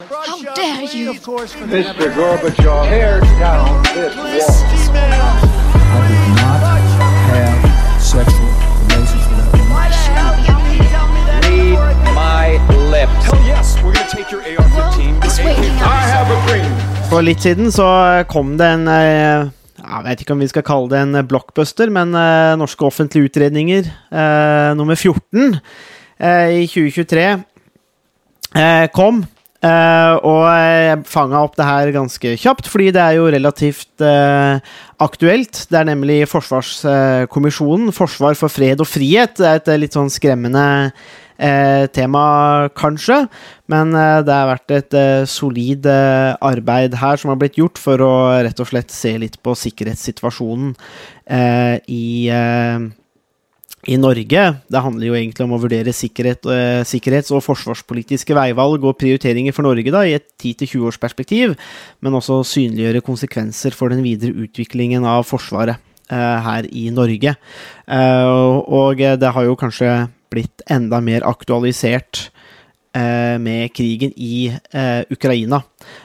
How dare you? Mr. Gorbachev, tear down this wall. I did not have sexual relations with that woman. Read my lips. Hell yes, we're gonna take your AR-15. It's waiting AK. I have a dream. For litt siden så kom det en eh, Jeg vet ikke om vi skal kalle det en blockbuster, men eh, Norske offentlige utredninger eh, nummer 14 eh, i 2023 eh, kom. Eh, og jeg fanga opp det her ganske kjapt, fordi det er jo relativt uh, aktuelt. Det er nemlig Forsvarskommisjonen, Forsvar for fred og frihet. Det er et eh, litt sånn skremmende uh, tema, kanskje. Men det har vært et solid arbeid her som har blitt gjort for å rett og slett se litt på sikkerhetssituasjonen i eh, i Norge. Det handler jo egentlig om å vurdere sikkerhet, eh, sikkerhets- og forsvarspolitiske veivalg og prioriteringer for Norge da, i et 10-20-årsperspektiv, men også synliggjøre konsekvenser for den videre utviklingen av Forsvaret eh, her i Norge. Eh, og det har jo kanskje blitt enda mer aktualisert eh, med krigen i eh, Ukraina.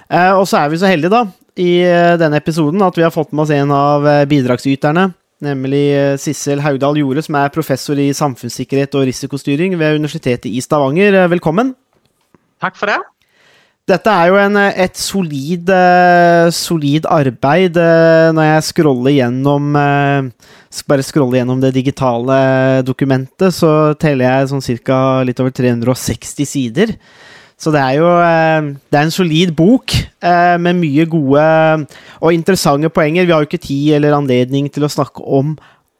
Eh, og så er vi så heldige, da, i denne episoden at vi har fått med oss en av bidragsyterne. Nemlig eh, Sissel Haugdal Jorde, som er professor i samfunnssikkerhet og risikostyring ved Universitetet i Stavanger. Eh, Velkommen. Takk for det. Dette er jo en, eh, et solid, solid arbeid. Når jeg scroller gjennom Bare scroller gjennom det digitale dokumentet, så teller jeg sånn ca. litt over 360 sider. Så det er jo eh, Det er en solid bok eh, med mye gode og interessante poenger. Vi har jo ikke tid eller anledning til å snakke om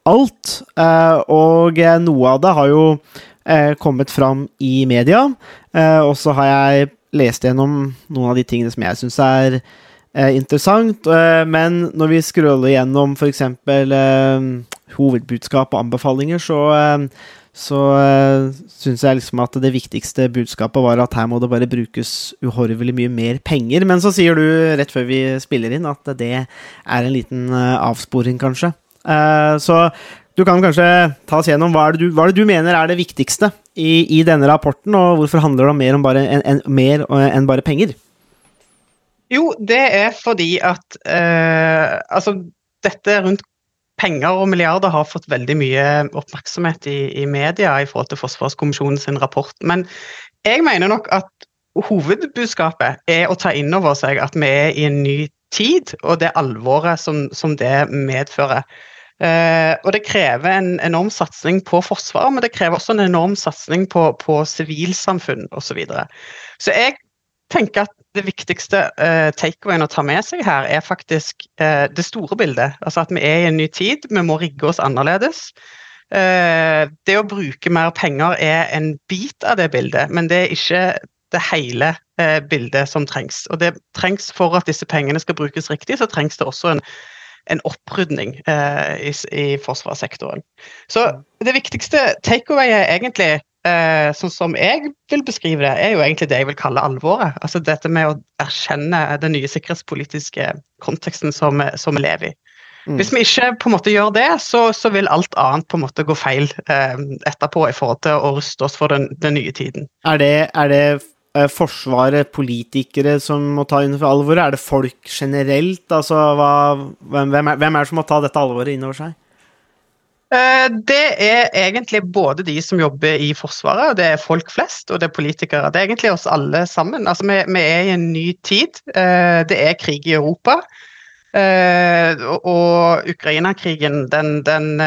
alt, eh, og noe av det har jo kommet fram i media. Og så har jeg lest gjennom noen av de tingene som jeg syns er interessant. Men når vi scroller gjennom f.eks. Hovedbudskap og anbefalinger, så så uh, syns jeg liksom at det viktigste budskapet var at her må det bare brukes uhorvelig mye mer penger. Men så sier du rett før vi spiller inn at det er en liten uh, avsporing, kanskje. Uh, så du kan kanskje ta oss gjennom hva er det du, hva er det du mener er det viktigste i, i denne rapporten, og hvorfor handler det om mer, om bare, en, en, mer eh, enn bare penger? Jo, det er fordi at eh, altså dette rundt penger og milliarder har fått veldig mye oppmerksomhet i, i media i forhold til Forsvarskommisjonen sin rapport. Men jeg mener nok at hovedbudskapet er å ta inn over seg at vi er i en ny tid, og det alvoret som, som det medfører. Eh, og det krever en enorm satsing på forsvar, men det krever også en enorm satsing på, på sivilsamfunn osv. Så, videre. så jeg tenker at det viktigste uh, takeawayen å ta med seg her, er faktisk uh, det store bildet. Altså at vi er i en ny tid, vi må rigge oss annerledes. Uh, det å bruke mer penger er en bit av det bildet, men det er ikke det hele bildet som trengs. Og det trengs for at disse pengene skal brukes riktig, så trengs det også en, en opprydning i, i forsvarssektoren. Så det viktigste takeaway er egentlig Eh, sånn som jeg vil beskrive det, er jo egentlig det jeg vil kalle alvoret. Altså dette med å erkjenne den nye sikkerhetspolitiske konteksten som, som vi lever i. Mm. Hvis vi ikke på en måte gjør det, så, så, vil alt annet på en måte gå feil eh, etterpå i forhold til å ruste oss for den, den nye tiden. Er det, er det eh, Forsvaret, politikere som må ta inn for alvoret? Er det folk generelt? Altså, hva, hvem, er, hvem er det som må ta dette alvoret inn over seg? Det er egentlig både de som jobber i Forsvaret, det er folk flest, og det er politikere. Det er egentlig oss alle sammen. Altså, vi, vi er i en ny tid. Det er krig i Europa. Og Ukraina-krigen, den, den,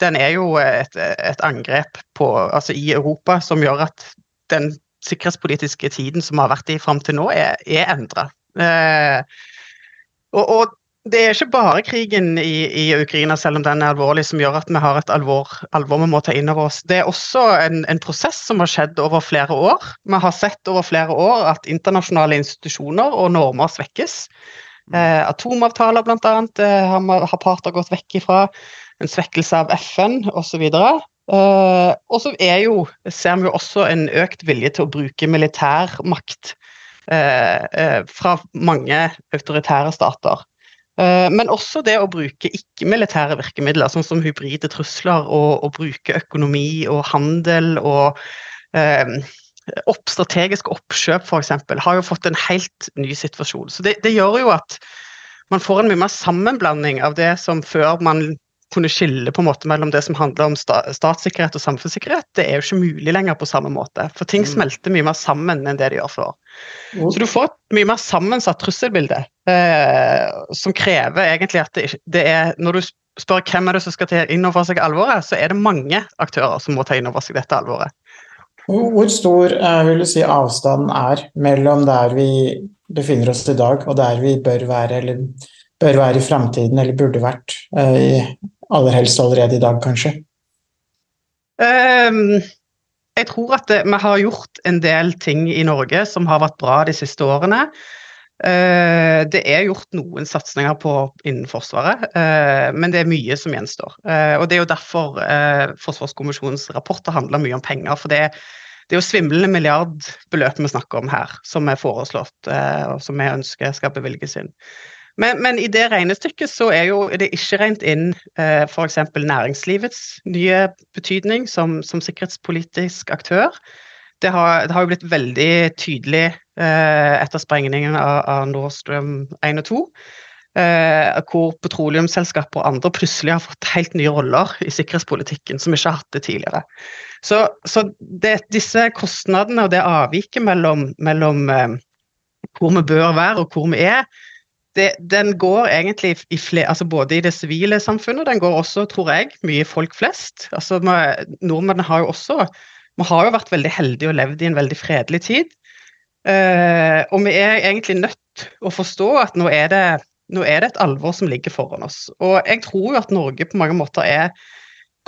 den, er jo et, et angrep på, altså i Europa som gjør at den sikkerhetspolitiske tiden som har vært i fram til nå, er, er endra. Og, og det er ikke bare krigen i, i, Ukraina, selv om den er alvorlig, som gjør at vi har et alvor, alvor vi må ta inn over oss. Det er også en, en, prosess som har skjedd over flere år. Vi har sett over flere år at internasjonale institusjoner og normer svekkes. Eh, atomavtaler bl.a. Eh, har, har parter gått vekk ifra. En svekkelse av FN osv. Eh, og så er jo, ser vi jo også en økt vilje til å bruke militærmakt eh, eh, fra mange autoritære stater. Men også det å bruke ikke-militære virkemidler, sånn som hybride trusler, og, og, bruke økonomi og handel og eh, opp, strategiske oppkjøp f.eks. har jo fått en helt ny situasjon. Så det, det, gjør jo at man får en mye mer sammenblanding av det som før man kunne skille på en måte mellom det som handler om statssikkerhet og samfunnssikkerhet. Det er jo ikke mulig lenger på samme måte, for ting mm. smelter mye mer sammen enn det de gjør før. Så du får et mye mer sammensatt trusselbilde, eh, som krever egentlig at det, det er Når du spør hvem er det som skal ta inn over seg alvoret, så er det mange aktører som må ta inn over seg dette alvoret. Hvor stor eh, vil du si avstanden er mellom der vi befinner oss i dag, og der vi bør være, eller bør være i framtiden, eller burde vært, eh, aller helst allerede i dag, kanskje? Um, jeg tror at det, vi har gjort en del ting i Norge som har vært bra de siste årene. Uh, det er gjort noen satsinger innen Forsvaret, uh, men det er mye som gjenstår. Uh, og Det er jo derfor Forsvarskommisjonens rapporter handler mye om penger. for det det er jo svimlende milliardbeløp vi snakker om her, som er foreslått, og som vi ønsker skal bevilges inn. Men, men, i det regnestykket så er jo det ikke regnet inn eh, f.eks. næringslivets nye betydning som, som sikkerhetspolitisk aktør. Det har, det har, jo blitt veldig tydelig eh, etter sprengningen av, av Nord Stream 1 og 2. Eh, hvor petroleumsselskaper og andre plutselig har fått helt nye roller i sikkerhetspolitikken som vi ikke har hatt det tidligere. Så, så det, disse kostnadene og det avviket mellom, mellom eh, hvor vi bør være og hvor vi er, det, den går egentlig i flere, altså både i det sivile samfunnet, den går også, tror jeg, mye folk flest. Altså, Nordmenn har jo også Vi har jo vært veldig heldige og levd i en veldig fredelig tid. Eh, og vi er egentlig nødt å forstå at nå er, det, nå er det et alvor som ligger foran oss. Og jeg tror jo at Norge på mange måter er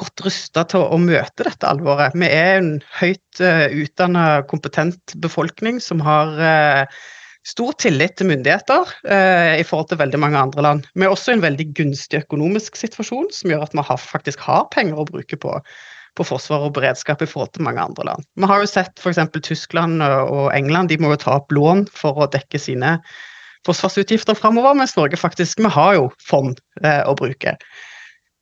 godt rusta til å møte dette alvoret. Vi er en høyt uh, eh, utdanna, kompetent befolkning som har uh, stor tillit til myndigheter eh, i forhold til veldig mange andre land. Vi er også en veldig gunstig økonomisk situasjon, som gjør at vi har, faktisk har penger å bruke på, på forsvar og beredskap i forhold til mange andre land. Vi har jo sett f.eks. Tyskland og England, de må jo ta opp lån for å dekke sine forsvarsutgifter framover, mens Norge faktisk vi har jo fond eh, å bruke.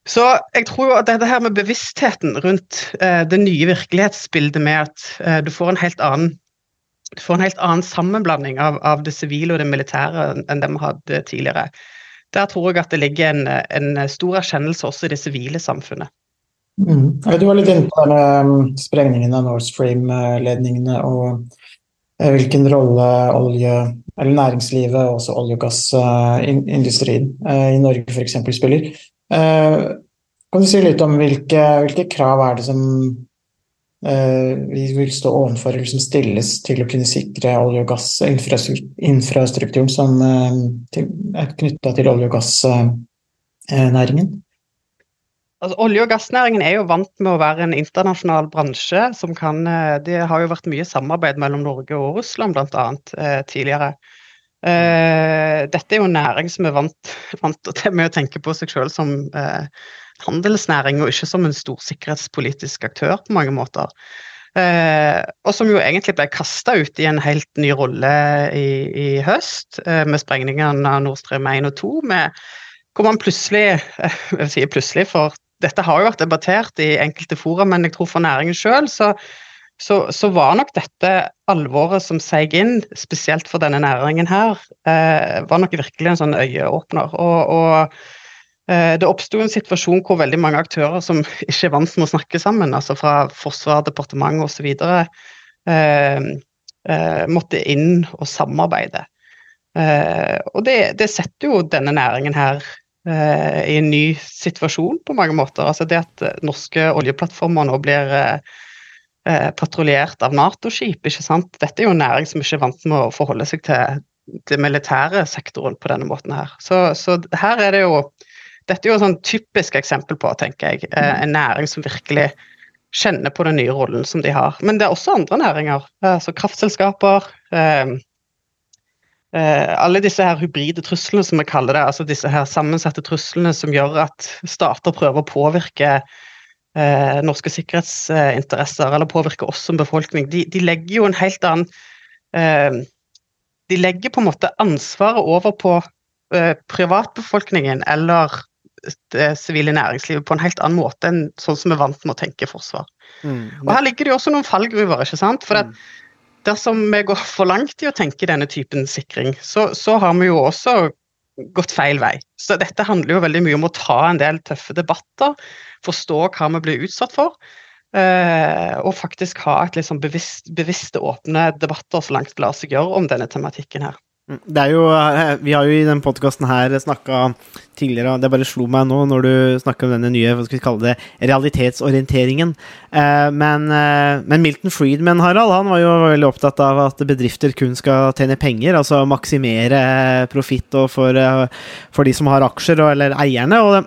Så jeg tror at dette her med bevisstheten rundt eh, det nye virkelighetsbildet med at eh, du får en helt annen får en helt annen sammenblanding av, av det sivile og det militære enn det vi hadde tidligere. Der tror jeg at det ligger en, en stor erkjennelse også i det sivile samfunnet. Mm. Du var litt inne på denne um, sprengningen av Nord Stream-ledningene og eh, hvilken rolle olje, eller næringslivet og også olje- og gassindustrien eh, i Norge f.eks. spiller. Eh, kan du si litt om hvilke, hvilke krav er det som vi vil stå overfor, eller som stilles til å kunne sikre olje- og gassinfrastrukturen som eh, er knytta til olje- og gassnæringen? Altså, olje- og gassnæringen er jo vant med å være en internasjonal bransje. som kan, eh, Det har jo vært mye samarbeid mellom Norge og Russland bl.a. Eh, tidligere. Eh, dette er jo en næring som er vant, vant med å tenke på seg selv som eh, handelsnæring, og ikke som en stor sikkerhetspolitisk aktør på mange måter. Eh, og som jo egentlig ble kasta ut i en helt ny rolle i, i høst, eh, med sprengningen av Nord Stream 1 og 2. Med, hvor man plutselig Jeg vil si plutselig, for dette har jo vært debattert i enkelte fora, men jeg tror for næringen sjøl så, så, så, var nok dette alvoret som seig inn, spesielt for denne næringen her, eh, var nok virkelig en sånn øyeåpner. og, og det oppsto en situasjon hvor veldig mange aktører som ikke er vant med å snakke sammen, altså fra forsvar, departement osv., eh, eh, måtte inn og samarbeide. Eh, og det, det, setter jo denne næringen her eh, i en ny situasjon på mange måter. Altså det at norske oljeplattformer nå blir eh, eh, patruljert av Nato-skip, ikke sant. Dette er jo en næring som ikke er vant med å forholde seg til den militære sektoren på denne måten her. Så, så her er det jo dette er jo et sånn typisk eksempel på, tenker jeg, eh, en næring som virkelig kjenner på den nye rollen som de har. Men det er også andre næringer, altså kraftselskaper. Eh, eh, alle disse her hybride truslene, som vi kaller det, altså disse her sammensatte truslene som gjør at stater prøver å påvirke eh, norske sikkerhetsinteresser, eller påvirke oss som befolkning, de, de legger jo en helt annen eh, De legger på en måte ansvaret over på eh, privatbefolkningen eller det sivile næringslivet på en helt annen måte enn sånn som vi er vant med å tenke forsvar. Mm. Og Her ligger det jo også noen fallgruver. ikke sant? For at dersom vi går for langt i å tenke denne typen sikring, så, så har vi jo også gått feil vei. Så dette handler jo veldig mye om å ta en del tøffe debatter, forstå hva vi blir utsatt for, eh, og faktisk ha et liksom bevisst, bevisste, åpne debatter så langt det lar seg gjøre om denne tematikken her. Mm, Det er jo, eh, vi har jo i den podkasten her snakka tidligere, det bare slo meg nå når du snakker om denne nye hva skal vi kalle det, realitetsorienteringen. Eh, men, eh, men Milton Friedman Harald, han var jo veldig opptatt av at bedrifter kun skal tjene penger, altså maksimere profitt for, for de som har aksjer, eller eierne. og det-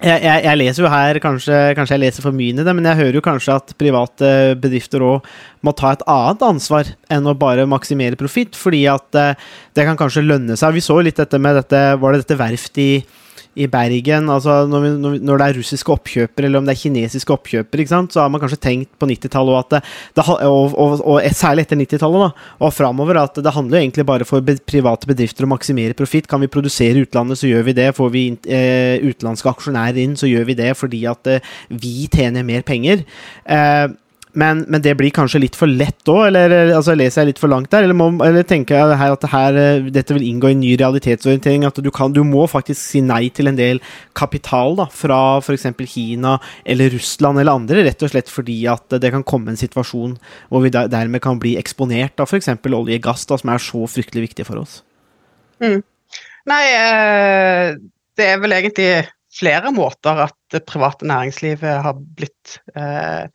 jeg, jeg, jeg leser jo her, kanskje, kanskje jeg leser for mye i det, men jeg hører jo kanskje at private bedrifter òg må ta et annet ansvar enn å bare maksimere profitt, fordi at eh, det kan kanskje lønne seg. Vi så jo litt dette med dette Var det dette verftet i, i Bergen? altså når, vi, når, det er russiske oppkjøpere, eller om det er kinesiske oppkjøpere, så har man kanskje tenkt på 90-tallet, og, og, og, og særlig etter 90-tallet, og framover, at det handler jo egentlig bare for private bedrifter å maksimere profitt. Kan vi produsere i utlandet, så gjør vi det. Får vi eh, utenlandske aksjonærer inn, så gjør vi det fordi at eh, vi tjener mer penger. Eh, men, men det blir kanskje litt for lett òg, eller altså, leser jeg litt for langt der? Eller, må, eller tenker jeg her at her, eh, dette vil inngå i en ny realitetsorientering? At du, kan, du må faktisk si nei til en del kapital da, fra f.eks. Kina eller Russland eller andre, rett og slett fordi at det kan komme en situasjon hvor vi der, dermed kan bli eksponert av f.eks. olje og gass, da, som er så fryktelig viktig for oss. Nei, eh, det er vel egentlig flere måter at det private næringslivet har blitt eh,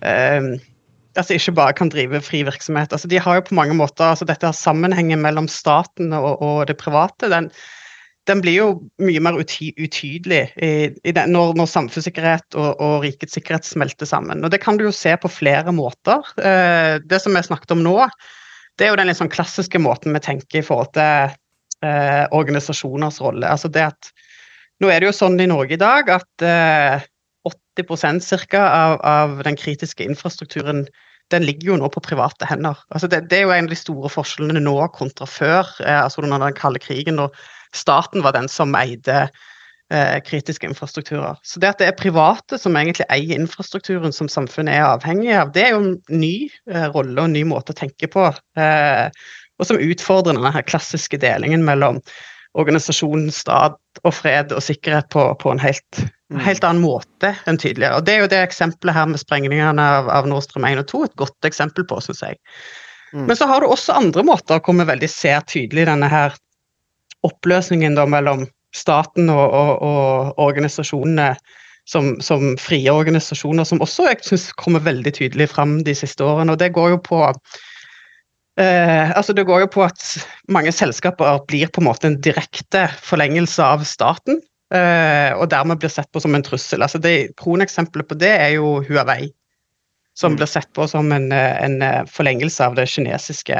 Altså ikke bare kan drive fri virksomhet. Altså, de har jo på mange måter altså Dette har sammenhengen mellom staten og, og det private. Den, den blir jo mye mer uty utydelig i, i den, når, når samfunnssikkerhet og, og rikets sikkerhet smelter sammen. Og Det kan du jo se på flere måter. Eh, det som vi snakket om nå, det er jo den litt sånn klassiske måten vi tenker i forhold til eh, organisasjoners rolle. Altså det at Nå er det jo sånn i Norge i dag at eh, 80 cirka av, av den kritiske infrastrukturen den ligger jo nå på private hender. Altså det, det er jo en av de store forskjellene nå kontra før, eh, altså under den kalde krigen, da staten var den som eide eh, kritiske infrastrukturer. Så det at det er private som egentlig eier infrastrukturen som samfunnet er avhengig av, det er jo en ny eh, rolle og en ny måte å tenke på. Eh, og som utfordrer denne her klassiske delingen mellom organisasjon, stat og fred og sikkerhet på, på en helt, helt annen måte enn tidligere. Og Det er jo det eksempelet her med sprengningene av, av Nord Stream 1 og 2 et godt eksempel på, syns jeg. Mm. Men så har du også andre måter hvor vi veldig ser tydelig denne her oppløsningen da mellom staten og, og, og organisasjonene som, som frie organisasjoner, som også jeg synes kommer veldig tydelig fram de siste årene. og det går jo på Eh, altså det går jo på at mange selskaper blir på en måte en direkte forlengelse av staten, og dermed blir sett på som en trussel. Altså det Kroneksempelet på det er jo Huawei, som blir sett på som en, eh, en eh, forlengelse av det kinesiske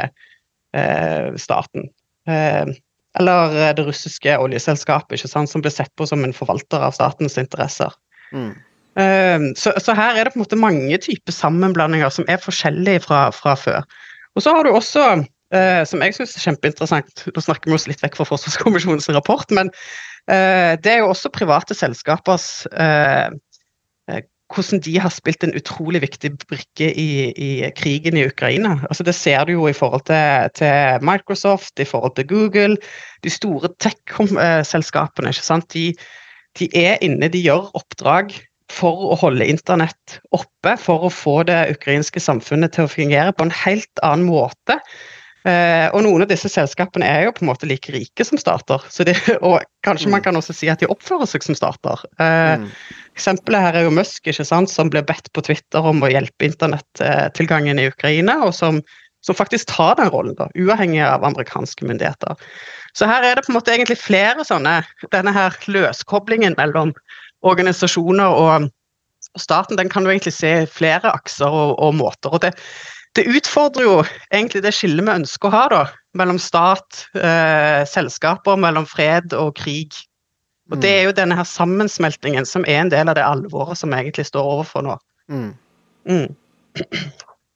eh, staten. Eh, eller eh, det russiske oljeselskapet, ikke sant, som blir sett på som en forvalter av statens interesser. Mm. Eh, Så, så her er det på en måte mange typer sammenblandinger som er forskjellige fra, fra før. Og så har du også, eh, som jeg syns er kjempeinteressant, nå snakker vi oss litt vekk fra Forsvarskommisjonens rapport, men eh, det er jo også private selskapers eh, eh, hvordan de har spilt en utrolig viktig brikke i, i krigen i Ukraina. Altså Det ser du jo i forhold til, til Microsoft, i forhold til Google. De store tech-selskapene. ikke sant? De, de er inne, de gjør oppdrag for å holde internett oppe, for å få det ukrainske samfunnet til å fungere på en helt annen måte. Eh, og noen av disse selskapene er jo på en måte like rike som stater. Så de, og kanskje man kan også si at de oppfører seg som stater. Eh, Mm. Eksempelet her er jo Musk, ikke sant, som ble bedt på Twitter om å hjelpe internettilgangen i Ukraina, og som, som faktisk tar den rollen, da, uavhengig av amerikanske myndigheter. Så her er det på en måte egentlig flere sånne Denne her løskoblingen mellom organisasjoner og staten, den kan du egentlig se i flere akser og, og måter. og det det utfordrer jo egentlig det skillet vi ønsker å ha da, mellom stat, eh, selskaper, mellom fred og krig. Og Det er jo denne her sammensmeltingen som er en del av det alvoret som vi egentlig står overfor nå. Mm. Mm.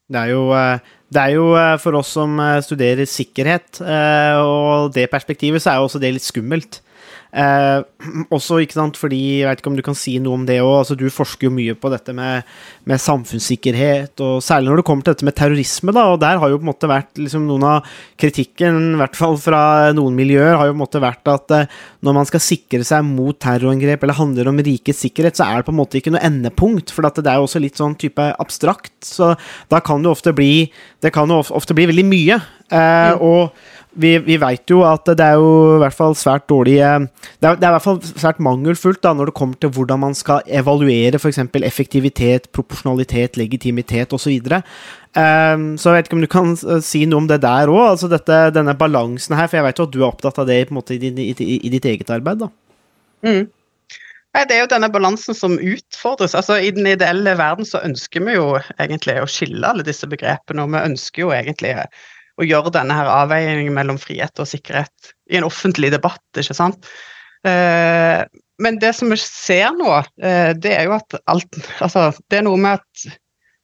Det er, jo, eh, det er jo eh, for oss som eh, studerer sikkerhet, og det perspektivet, så er jo også det litt skummelt. Eh, også, ikke sant, fordi Jeg vet ikke om du kan si noe om det òg. Altså, du forsker jo mye på dette med, med, samfunnssikkerhet, og særlig når det kommer til dette med terrorisme. da, og Der har jo på en måte vært liksom, noen av kritikken, i hvert fall fra noen miljøer, har jo på en måte vært at eh, når man skal sikre seg mot terrorangrep eller handler om rikets sikkerhet, så er det på en måte ikke noe endepunkt. For det er jo også litt sånn type abstrakt. Så da kan det ofte bli Det kan jo ofte bli veldig mye. Eh, mm. og vi, vi veit jo at det er jo i hvert fall svært dårlig eh, Det er, det er i hvert fall svært mangelfullt da, når det kommer til hvordan man skal evaluere f.eks. effektivitet, proporsjonalitet, legitimitet osv. Um, så jeg vet ikke om du kan eh, si noe om det der òg, altså denne balansen her. For jeg vet jo at du er opptatt av det måte, i, i, i ditt eget arbeid. da. Mm. Det er jo denne balansen som utfordres. Altså, I den ideelle verden så ønsker vi jo egentlig å skille alle disse begrepene, og vi ønsker jo egentlig å gjøre denne her avveiningen mellom frihet og sikkerhet i en offentlig debatt, ikke sant. Eh, men det som vi ser nå, eh, det er jo at alt Altså, det er noe med at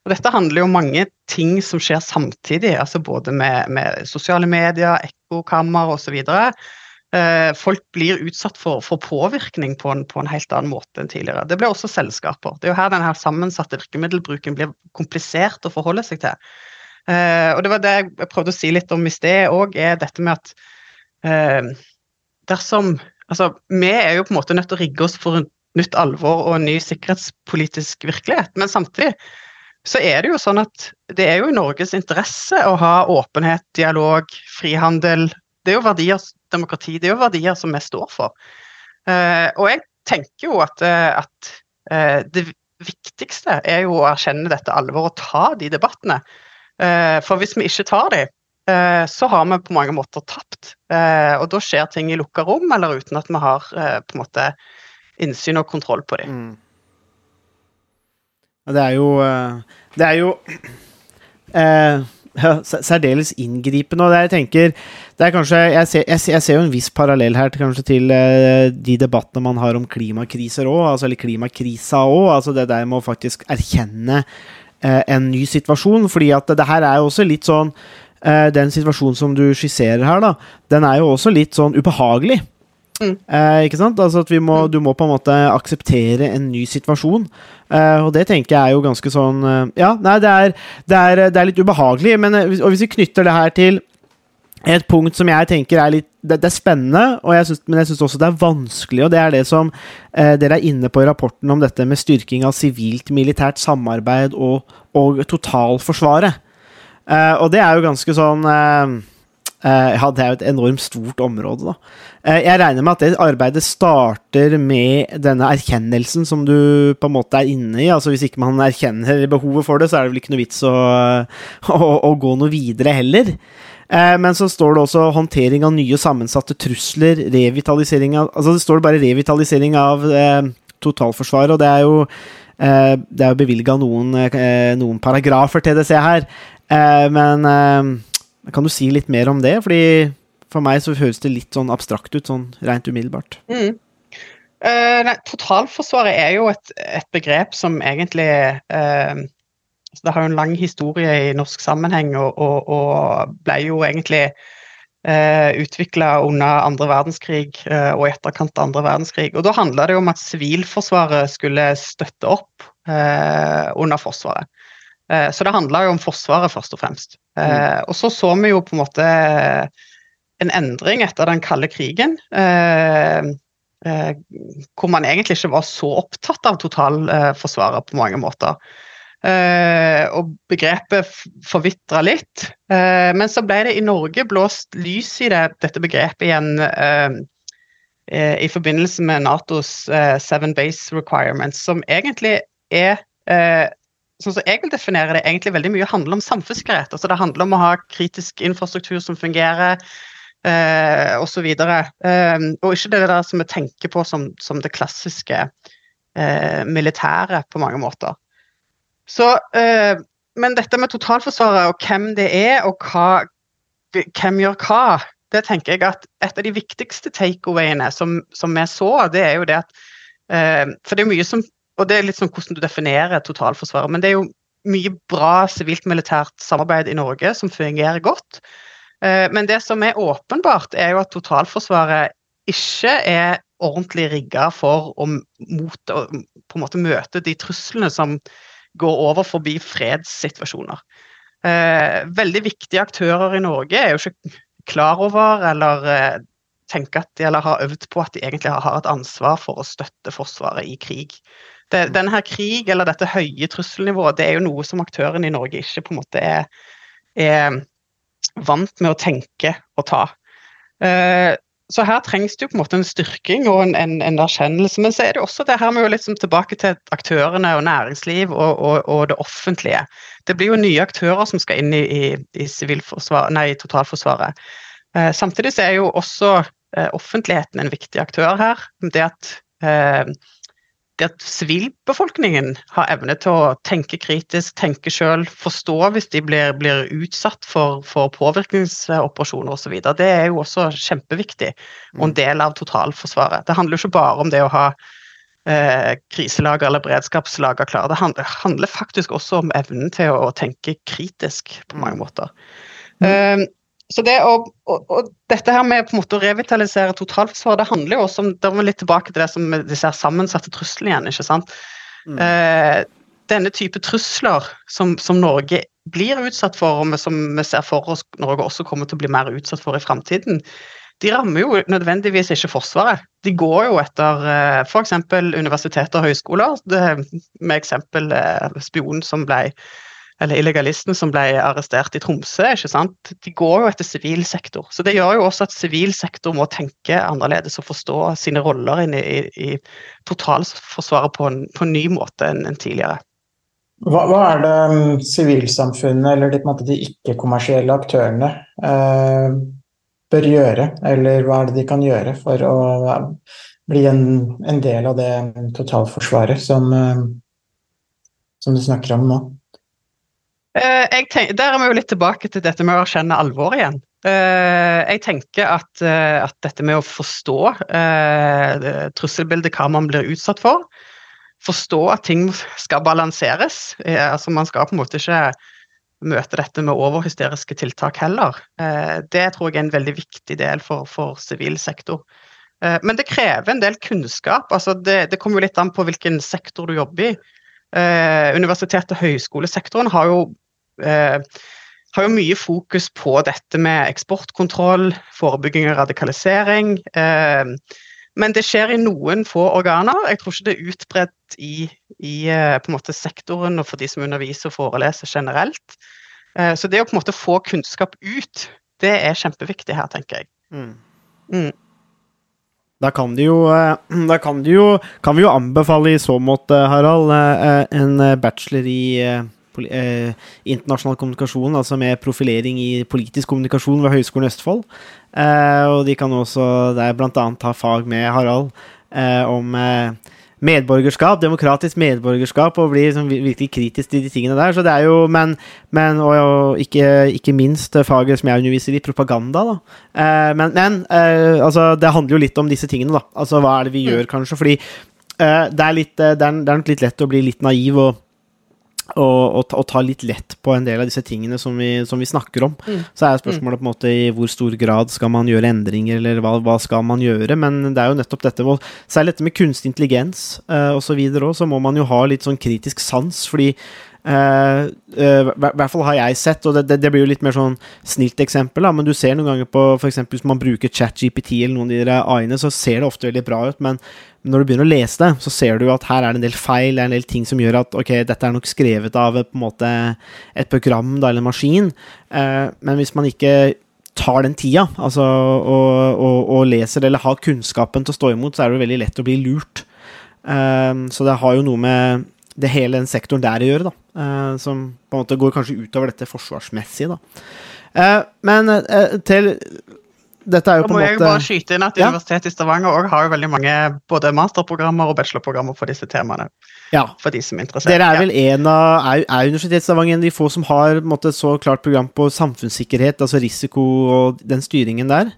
og dette handler jo om mange ting som skjer samtidig, altså både med, med sosiale medier, ekkokammer osv. Eh, folk blir utsatt for, for påvirkning på en, på en, helt annen måte enn tidligere. Det blir også selskaper. Det er jo her denne sammensatte virkemiddelbruken blir komplisert å forholde seg til. Uh, og det var det jeg prøvde å si litt om i sted òg, er dette med at uh, dersom Altså, vi er jo på en måte nødt til å rigge oss for nytt alvor og en ny sikkerhetspolitisk virkelighet, men samtidig så er det jo sånn at det er jo i Norges interesse å ha åpenhet, dialog, frihandel. Det er jo verdier, demokrati, det er jo verdier som vi står for. Uh, og jeg tenker jo at, at det viktigste er jo å erkjenne dette alvoret og ta de debattene. Eh, for hvis vi ikke tar dem, eh, så har vi på mange måter tapt. Eh, og da skjer ting i lukka rom, eller uten at vi har på en måte innsyn og kontroll på dem. Mm. Det er jo Det er jo eh, særdeles inngripende. Og det jeg tenker det er kanskje, jeg ser, jeg, ser, jo en viss parallell her til, til eh, de debattene man har om klimakriser òg, altså, eller klimakrisa òg. Altså det der med å faktisk erkjenne en ny situasjon. fordi at det her er jo også litt sånn eh, Den situasjonen som du skisserer her, da, den er jo også litt sånn ubehagelig. Mm. Eh, ikke sant? Altså at må, mm. Du må på en måte akseptere en ny situasjon. Eh, og det tenker jeg er jo ganske sånn eh, Ja, nei, det er, det er, det er litt ubehagelig. Men, og hvis vi knytter det her til et punkt som jeg tenker er litt Det, det er spennende, jeg synes, men jeg syns også det er vanskelig. Og det er det som eh, dere er inne på i rapporten om dette med styrking av sivilt-militært samarbeid og, og totalforsvaret. Eh, og det er jo ganske sånn eh, eh Ja, det er jo et enormt stort område, da. Eh, jeg regner med at det arbeidet starter med denne erkjennelsen som du på en måte er inne i. Altså Hvis ikke man erkjenner behovet for det, så er det vel ikke noe vits å, å, å gå noe videre heller. Eh, men så står det også håndtering av nye sammensatte trusler, revitalisering av Altså det står bare revitalisering av eh, totalforsvaret, og det er jo eh, det er jo bevilga noen, eh, noen, paragrafer til jeg her. Eh, men eh, kan du si litt mer om det? Fordi for meg så høres det litt sånn abstrakt ut, sånn rent umiddelbart. Mm. nei, totalforsvaret er jo et, et begrep som egentlig så det har jo en lang historie i norsk sammenheng, og, og, og ble jo egentlig eh, utvikla under andre verdenskrig eh, og i etterkant av andre verdenskrig. Og Da handla det om at Sivilforsvaret skulle støtte opp eh, under Forsvaret. Eh, så det handla jo om Forsvaret, først og fremst. Eh, mm. Og så så vi jo på en måte en endring etter den kalde krigen. Eh, hvor man egentlig ikke var så opptatt av totalforsvaret på mange måter. Uh, og begrepet forvitra litt. Uh, men så ble det i Norge blåst lys i det, dette begrepet igjen uh, i forbindelse med Natos Seven Base Requirements, som egentlig er Sånn som jeg vil definere det, egentlig veldig mye handler om samfunnssikkerhet. Altså det handler om å ha kritisk infrastruktur som fungerer, uh, så Uh, og ikke det der som vi tenker på som, som det klassiske militære på mange måter. Så, eh, men dette med totalforsvaret og hvem det er, og hva, hvem gjør hva, det tenker jeg at et av de viktigste takeawayene som, som vi så, det er jo det at eh, For det er mye som Og det er litt sånn hvordan du definerer totalforsvaret, men det er jo mye bra sivilt-militært samarbeid i Norge som fungerer godt. Eh, men det som er åpenbart, er jo at totalforsvaret ikke er ordentlig rigga for å, mot, på en måte møte de truslene som går over forbi fredssituasjoner. Eh, veldig viktige aktører i Norge er jo ikke klar over eller eh, tenker at de eller har øvd på at de egentlig har, har et ansvar for å støtte Forsvaret i krig. Det, denne her krig, eller dette høye trusselnivået, det er jo noe som aktørene i Norge ikke på en måte er, er vant med å tenke og ta. Eh, så her trengs det jo på en måte en styrking og en, en, en erkjennelse. Men så er det også det her med å liksom tilbake til aktørene og næringsliv og, og, og, det offentlige. Det blir jo nye aktører som skal inn i, i, i, nei, totalforsvaret. Eh, samtidig så er jo også eh, offentligheten en viktig aktør her. Det at eh, det at sivilbefolkningen har evne til å tenke kritisk, tenke sjøl, forstå hvis de blir, blir utsatt for, for påvirkningsoperasjoner osv. Det er jo også kjempeviktig og en mm. del av totalforsvaret. Det handler jo ikke bare om det å ha eh, kriselager eller beredskapslager klare. Det handler, handler, faktisk også om evnen til å, tenke kritisk på mange mm. måter. Mm. Um, så det å, og, og, dette her med på en måte å revitalisere totalforsvaret, det handler jo også om det var litt tilbake til det som disse sammensatte truslene igjen. ikke sant? Mm. Eh, denne type trusler som, som, Norge blir utsatt for, og som vi ser for oss Norge også kommer til å bli mer utsatt for i framtiden, de rammer jo nødvendigvis ikke Forsvaret. De går jo etter eh, f.eks. universiteter og høyskoler, det, med eksempel eh, spionen som ble eller illegalisten som ble arrestert i Tromsø, ikke sant? de går jo etter sivil sektor. Så det gjør jo også at sivil sektor må tenke annerledes og forstå sine roller i, i, i totalforsvaret på en, på en ny måte enn en tidligere. Hva, hva, er det um, sivilsamfunnet eller de, de ikke-kommersielle aktørene eh, bør gjøre, eller hva er det de kan gjøre for å bli en, en del av det totalforsvaret som, eh, som du snakker om nå? Uh, tenker, der er vi jo litt tilbake til dette med å erkjenne alvor igjen. Uh, jeg tenker at, uh, at, dette med å forstå trusselbildet, hva man blir utsatt for, forstå at ting skal balanseres. altså Man skal på en måte ikke møte dette med overhysteriske tiltak heller. det tror jeg er en veldig viktig del for, sivil sektor. men det krever en del kunnskap. altså det, det kommer jo litt an på hvilken sektor du jobber i. Eh, universitet- og høyskolesektoren har jo, eh, har jo mye fokus på dette med eksportkontroll, forebygging og radikalisering. Eh, men det skjer i noen få organer. Jeg tror ikke det er utbredt i, i eh, på en måte sektoren og for de som underviser og foreleser generelt. Eh, så det å på en måte få kunnskap ut, det er kjempeviktig her, tenker jeg. Mm. Mm. Da kan, de jo, eh, da kan, de jo, kan vi jo anbefale i så måte, Harald, eh, en bachelor i eh, internasjonal kommunikasjon, altså med profilering i politisk kommunikasjon ved Høgskolen Østfold. og de kan også der bl.a. ta fag med Harald om medborgerskap, demokratisk medborgerskap, og bli liksom virkelig kritisk til de tingene der. Så det er jo, Men, men og, og ikke, ikke, minst faget som jeg underviser i, propaganda, da. Eh, men, men eh, altså, det handler jo litt om disse tingene, da. Altså hva er det vi mm. gjør, kanskje? Fordi eh, det, er litt, det, er, det er litt lett å bli litt naiv og og, og, og, ta litt lett på en del av disse tingene som vi, som vi snakker om. Mm. Så er spørsmålet på en måte i hvor stor grad skal man gjøre endringer, eller hva, hva skal man gjøre? Men det er jo nettopp dette særlig dette med kunstig intelligens uh, osv. òg, så må man jo ha litt sånn kritisk sans, fordi Uh, uh, hvert fall har jeg sett, og det, det, det, blir jo litt mer sånn snilt eksempel, da, men du ser noen ganger på f.eks. hvis man bruker ChatGPT eller noen av de AI-ene, så ser det ofte veldig bra ut, men når du begynner å lese det, så ser du at her er det en del feil, det er en del ting som gjør at ok, dette er nok skrevet av på en måte et program da, eller en maskin, uh, men hvis man ikke tar den tida altså, og, og, og, leser eller har kunnskapen til å stå imot, så er det veldig lett å bli lurt. så det har jo noe med det hele den sektoren der å gjøre, da. Uh, som på en måte går kanskje utover dette forsvarsmessige, da. Uh, men uh, til dette er jo på en måte Da må jeg bare skyte inn at ja. Universitetet i Stavanger også har jo veldig mange både masterprogrammer og bachelorprogrammer for disse temaene. Ja. For de som er interessert. Dere er vel en av Er, er Universitetet i Stavanger en av de få som har måte, så klart program på samfunnssikkerhet, altså risiko og den styringen der?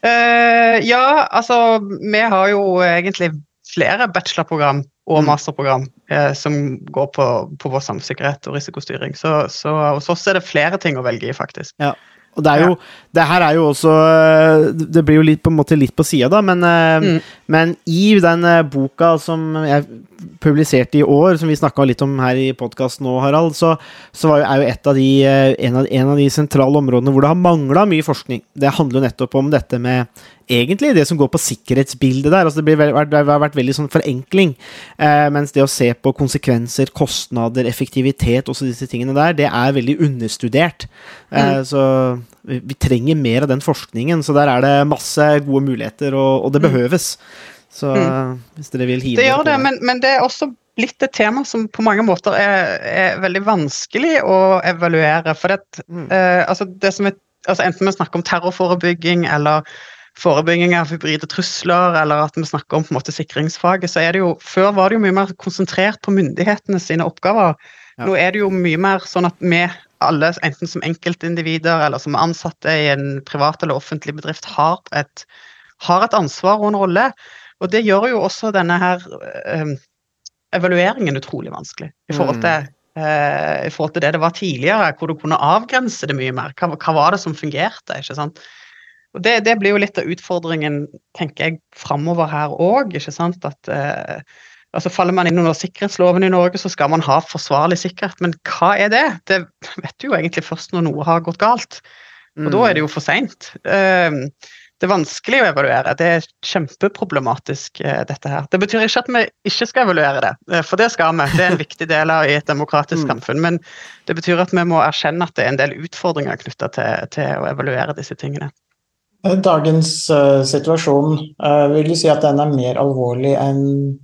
ja, altså Vi har jo egentlig flere bachelorprogram og mm. masterprogram eh, som går på, på vår samfunnssikkerhet og risikostyring. Så, så, hos oss er det flere ting å velge i, faktisk. Ja. Og det er jo Det her er jo også eh, Det blir jo litt på en måte litt på sida, da, men, eh, Mm. men i den eh, boka som jeg publiserte i år, som vi snakka litt om her i podkasten nå, Harald, så, så var jo, er jo et av de, eh, en, av, en av de sentrale områdene hvor det har mangla mye forskning. Det handler jo nettopp om dette med egentlig det som går på sikkerhetsbildet der. altså Det, blir, det har vært veldig sånn forenkling. Eh, mens det å se på konsekvenser, kostnader, effektivitet, også disse tingene der, det er veldig understudert. Eh, så vi, vi trenger mer av den forskningen. Så der er det masse gode muligheter, og, og det behøves. Så mm. hvis dere vil hive Det gjør det, men, men det er også blitt et tema som på mange måter er, er veldig vanskelig å evaluere. For det, Mm. eh, altså det som er, altså enten vi snakker om terrorforebygging eller forebygging av hybride trusler, eller at vi snakker om på en måte sikringsfaget, så er det jo Før var det jo mye mer konsentrert på myndighetene sine oppgaver. Ja. Nå er det jo mye mer sånn at vi alle, enten som enkeltindivider eller som ansatte i en privat eller offentlig bedrift, har et, har et ansvar og en rolle. Og det gjør jo også denne her eh, evalueringen utrolig vanskelig. I forhold, Mm. til, eh, I forhold til det det var tidligere, hvor du kunne avgrense det mye mer. Hva, hva var det som fungerte? ikke sant? Og det, det blir jo litt av utfordringen, tenker jeg, framover her òg. At eh, altså faller man inn under sikkerhetsloven i Norge, så skal man ha forsvarlig sikkerhet. Men hva er det? Det vet du jo egentlig først når noe har gått galt. Og da er det jo for seint. Det er vanskelig å evaluere. Det er kjempeproblematisk, eh, dette her. Det betyr ikke at vi ikke skal evaluere det, eh, for det skal vi. Det er en viktig del av i et demokratisk Mm. samfunn. Men det betyr at vi må erkjenne at det er en del utfordringer knytta til, til å evaluere disse tingene. Dagens uh, situasjon, uh, vil du si at den er mer alvorlig enn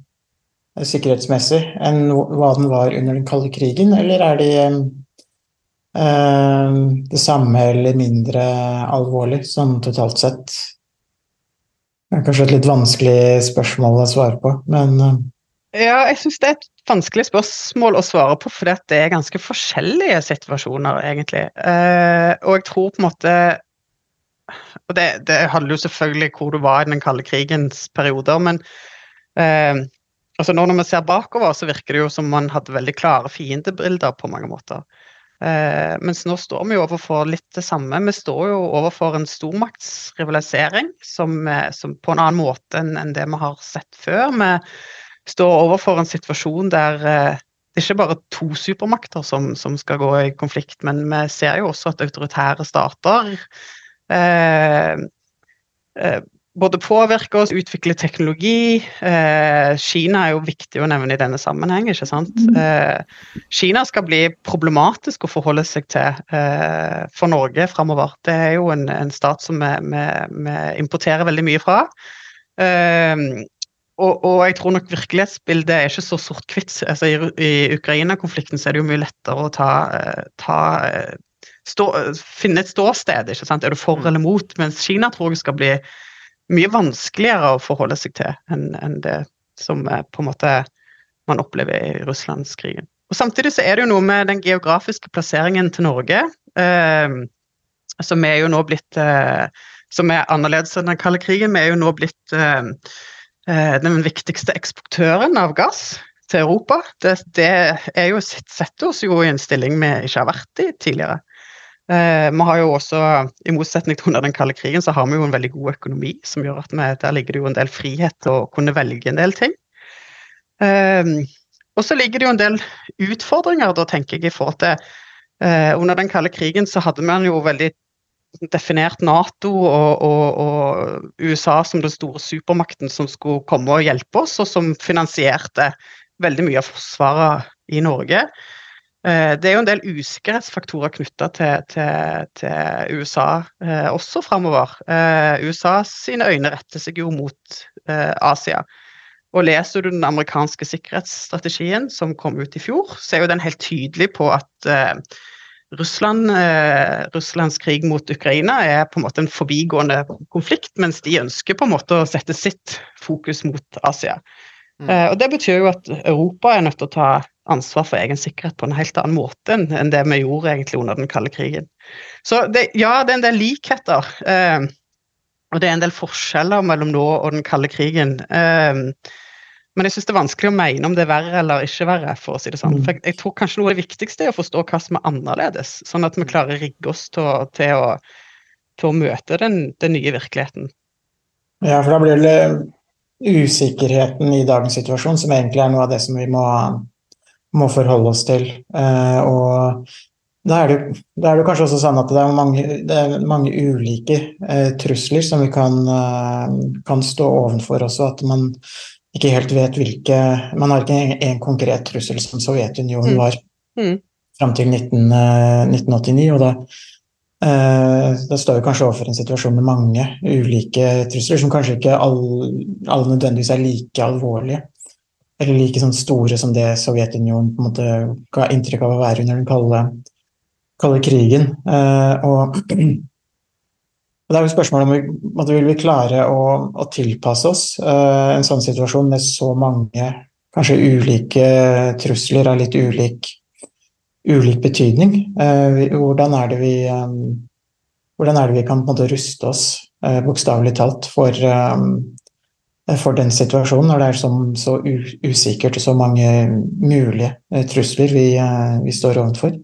eh, sikkerhetsmessig enn hva den var under den kalde krigen, eller er de eh, det samme eller mindre alvorlig, sånn totalt sett? Det er kanskje et litt vanskelig spørsmål å svare på, men eh, Ja, jeg syns det er et vanskelig spørsmål å svare på, at det er ganske forskjellige situasjoner, egentlig. Eh, og jeg tror på en måte Og det, det handler jo selvfølgelig hvor du var i den kalde krigens perioder, men eh, altså nå når vi ser bakover, så virker det jo som man hadde veldig klare fiendebilder på mange måter. Eh, mens nå står vi jo overfor litt det samme. Vi står jo overfor en stormaktsrivalisering som, eh, som på en annen måte enn det vi har sett før. Vi står overfor en situasjon der eh, det er ikke bare to supermakter som, som skal gå i konflikt, men vi ser jo også at autoritære stater eh, eh, både påvirke oss, utvikle teknologi. Eh, Kina er jo viktig å nevne i denne sammenheng. ikke sant? Eh, Kina skal bli problematisk å forholde seg til eh, for Norge framover. Det er jo en, en stat som vi, vi, vi importerer veldig mye fra. Eh, og, og jeg tror nok virkelighetsbildet er ikke så sort-hvitt. Altså, I, i Ukraina-konflikten så er det jo mye lettere å ta, eh, ta eh, stå, finne et ståsted. ikke sant? Er du for eller mot? Mens Kina tror jeg skal bli mye vanskeligere å forholde seg til enn en det som eh, på en måte man opplever i Russlandskrigen. Og Samtidig så er det jo noe med den geografiske plasseringen til Norge, eh, som er jo nå blitt eh, som er annerledes enn den kalde krigen. Vi er jo nå blitt eh, eh, den viktigste eksportøren av gass til Europa. Det, det jo, setter oss jo i en stilling vi ikke har vært i tidligere. Eh, vi har jo også, I motsetning til under den kalde krigen, så har vi jo en veldig god økonomi, som gjør at vi, der ligger det jo en del frihet til å kunne velge en del ting. Eh, og så ligger det jo en del utfordringer, da tenker jeg, i forhold til eh, Under den kalde krigen så hadde man jo veldig definert Nato og, og, og USA som den store supermakten som skulle komme og hjelpe oss, og som finansierte veldig mye av forsvaret i Norge. Eh, Det er jo en del usikkerhetsfaktorer knytta til, til, til USA eh, også framover. Eh, USA sine øyne retter seg jo mot Asia. Og leser du den amerikanske sikkerhetsstrategien som kom ut i fjor, så er jo den helt tydelig på at Russland, Russlands krig mot Ukraina er på en måte en forbigående konflikt, mens de ønsker på en måte å sette sitt fokus mot Asia. Mm. Eh, og Det betyr jo at Europa er nødt til å ta ansvar for egen sikkerhet på en helt annen måte enn enn det vi gjorde egentlig under den kalde krigen. Så det, ja, det er en del likheter. Eh, og det er en del forskjeller mellom nå og den kalde krigen. Eh, Men jeg syns det er vanskelig å mene om det er verre eller ikke verre. for å si det sånn. Mm. For jeg, jeg tror kanskje noe av det viktigste er å forstå hva som er annerledes, sånn at vi klarer å rigge oss til, å- til, å, til å møte den, den nye virkeligheten. Ja, for da blir det usikkerheten i dagens situasjon som egentlig er noe av det som vi må, må forholde oss til. Eh, og da er, det, da er det kanskje også sånn at det er mange, det er mange ulike eh, trusler som vi kan, eh, kan stå ovenfor også. At man ikke helt vet hvilke Man har ikke en, en konkret trussel som Sovjetunionen Mm. var Mm. fram til 19, eh, 1989. og da Eh, Da står vi kanskje overfor en situasjon med mange ulike trusler, som kanskje ikke alle, alle nødvendigvis er like alvorlige. Eller like sånn store som det Sovjetunionen på en måte ga inntrykk av å være under den kalde, kalde krigen. Eh, og, og det er jo spørsmålet om vi, måtte, vil vi klare å, å tilpasse oss eh, en sånn situasjon med så mange kanskje ulike trusler av litt ulik ulik betydning. Eh, hvordan, er det vi, eh, er det vi kan ruste oss, eh, bokstavelig talt, for, for den situasjonen, når det er så, usikkert og så mange mulige trusler vi, vi står overfor?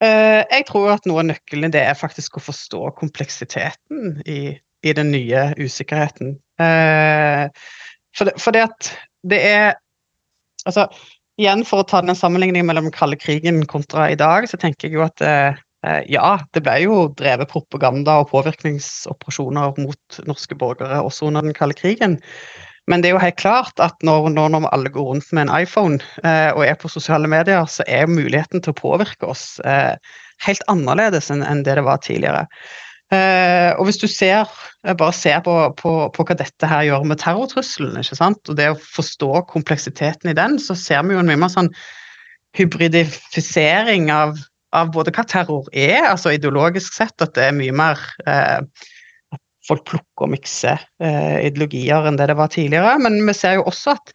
Jeg tror at noe av nøkkelen det er faktisk å forstå kompleksiteten i, i den nye usikkerheten. For, det, for det at det er Altså, igjen for å ta den sammenligningen mellom den kalde krigen kontra i dag, så tenker jeg jo at eh, eh, ja, det ble jo drevet propaganda og påvirkningsoperasjoner mot norske borgere også under den kalde krigen. Men det er jo helt klart at når, når, når alle går rundt med en iPhone eh, og er på sosiale medier, så er muligheten til å påvirke oss eh, helt annerledes enn enn det det var tidligere. Eh, og hvis du ser, eh, bare ser på, på, på hva dette her gjør med terrortrusselen, ikke sant? og det å forstå kompleksiteten i den, så ser vi jo en mye mer sånn hybridifisering av, av både hva terror er, altså ideologisk sett, at det er mye mer eh, at folk plukker og mikser eh, ideologier enn det det var tidligere. Men vi ser jo også at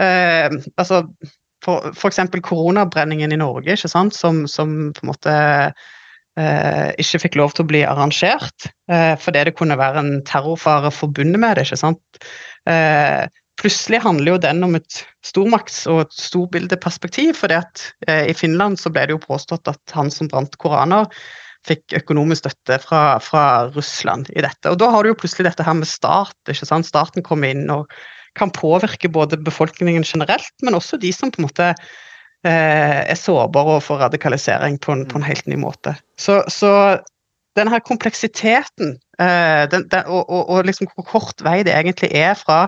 eh, altså for, for eksempel koronabrenningen i Norge, ikke sant, som, som på en måte ikke fikk lov til å bli arrangert eh, fordi det kunne være en terrorfare forbundet med det. ikke sant? Eh, plutselig handler jo den om et stormakts- og et storbildeperspektiv. at eh, I Finland så ble det jo påstått at han som brant koraner, fikk økonomisk støtte fra, fra Russland i dette. Og da har du jo plutselig dette her med stat. ikke sant? Staten kommer inn og kan påvirke både befolkningen generelt, men også de som på en måte eh, er sårbare overfor radikalisering på en, på en helt ny måte. Så, så denne her kompleksiteten eh, den, den, og, og, og liksom hvor kort vei det egentlig er fra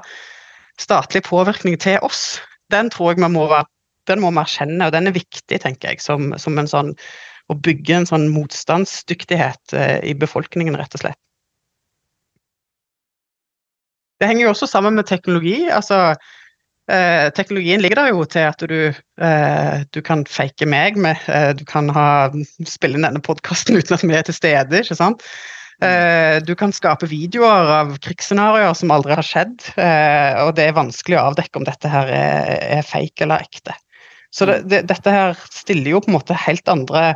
statlig påvirkning til oss, den tror jeg vi må, den må erkjenne, og den er viktig, tenker jeg, som, som en sånn å bygge en sånn motstandsdyktighet eh, i befolkningen, rett og slett. Det henger jo også sammen med teknologi. altså eh, Teknologien ligger der jo til at du, eh, du kan fake meg med eh, Du kan ha, spille inn denne podkasten uten at vi er til stede. ikke sant? Eh, du kan skape videoer av krigsscenarioer som aldri har skjedd, eh, og det er vanskelig å avdekke om dette her er, er fake eller ekte. Så det, det, dette her stiller jo på en måte helt andre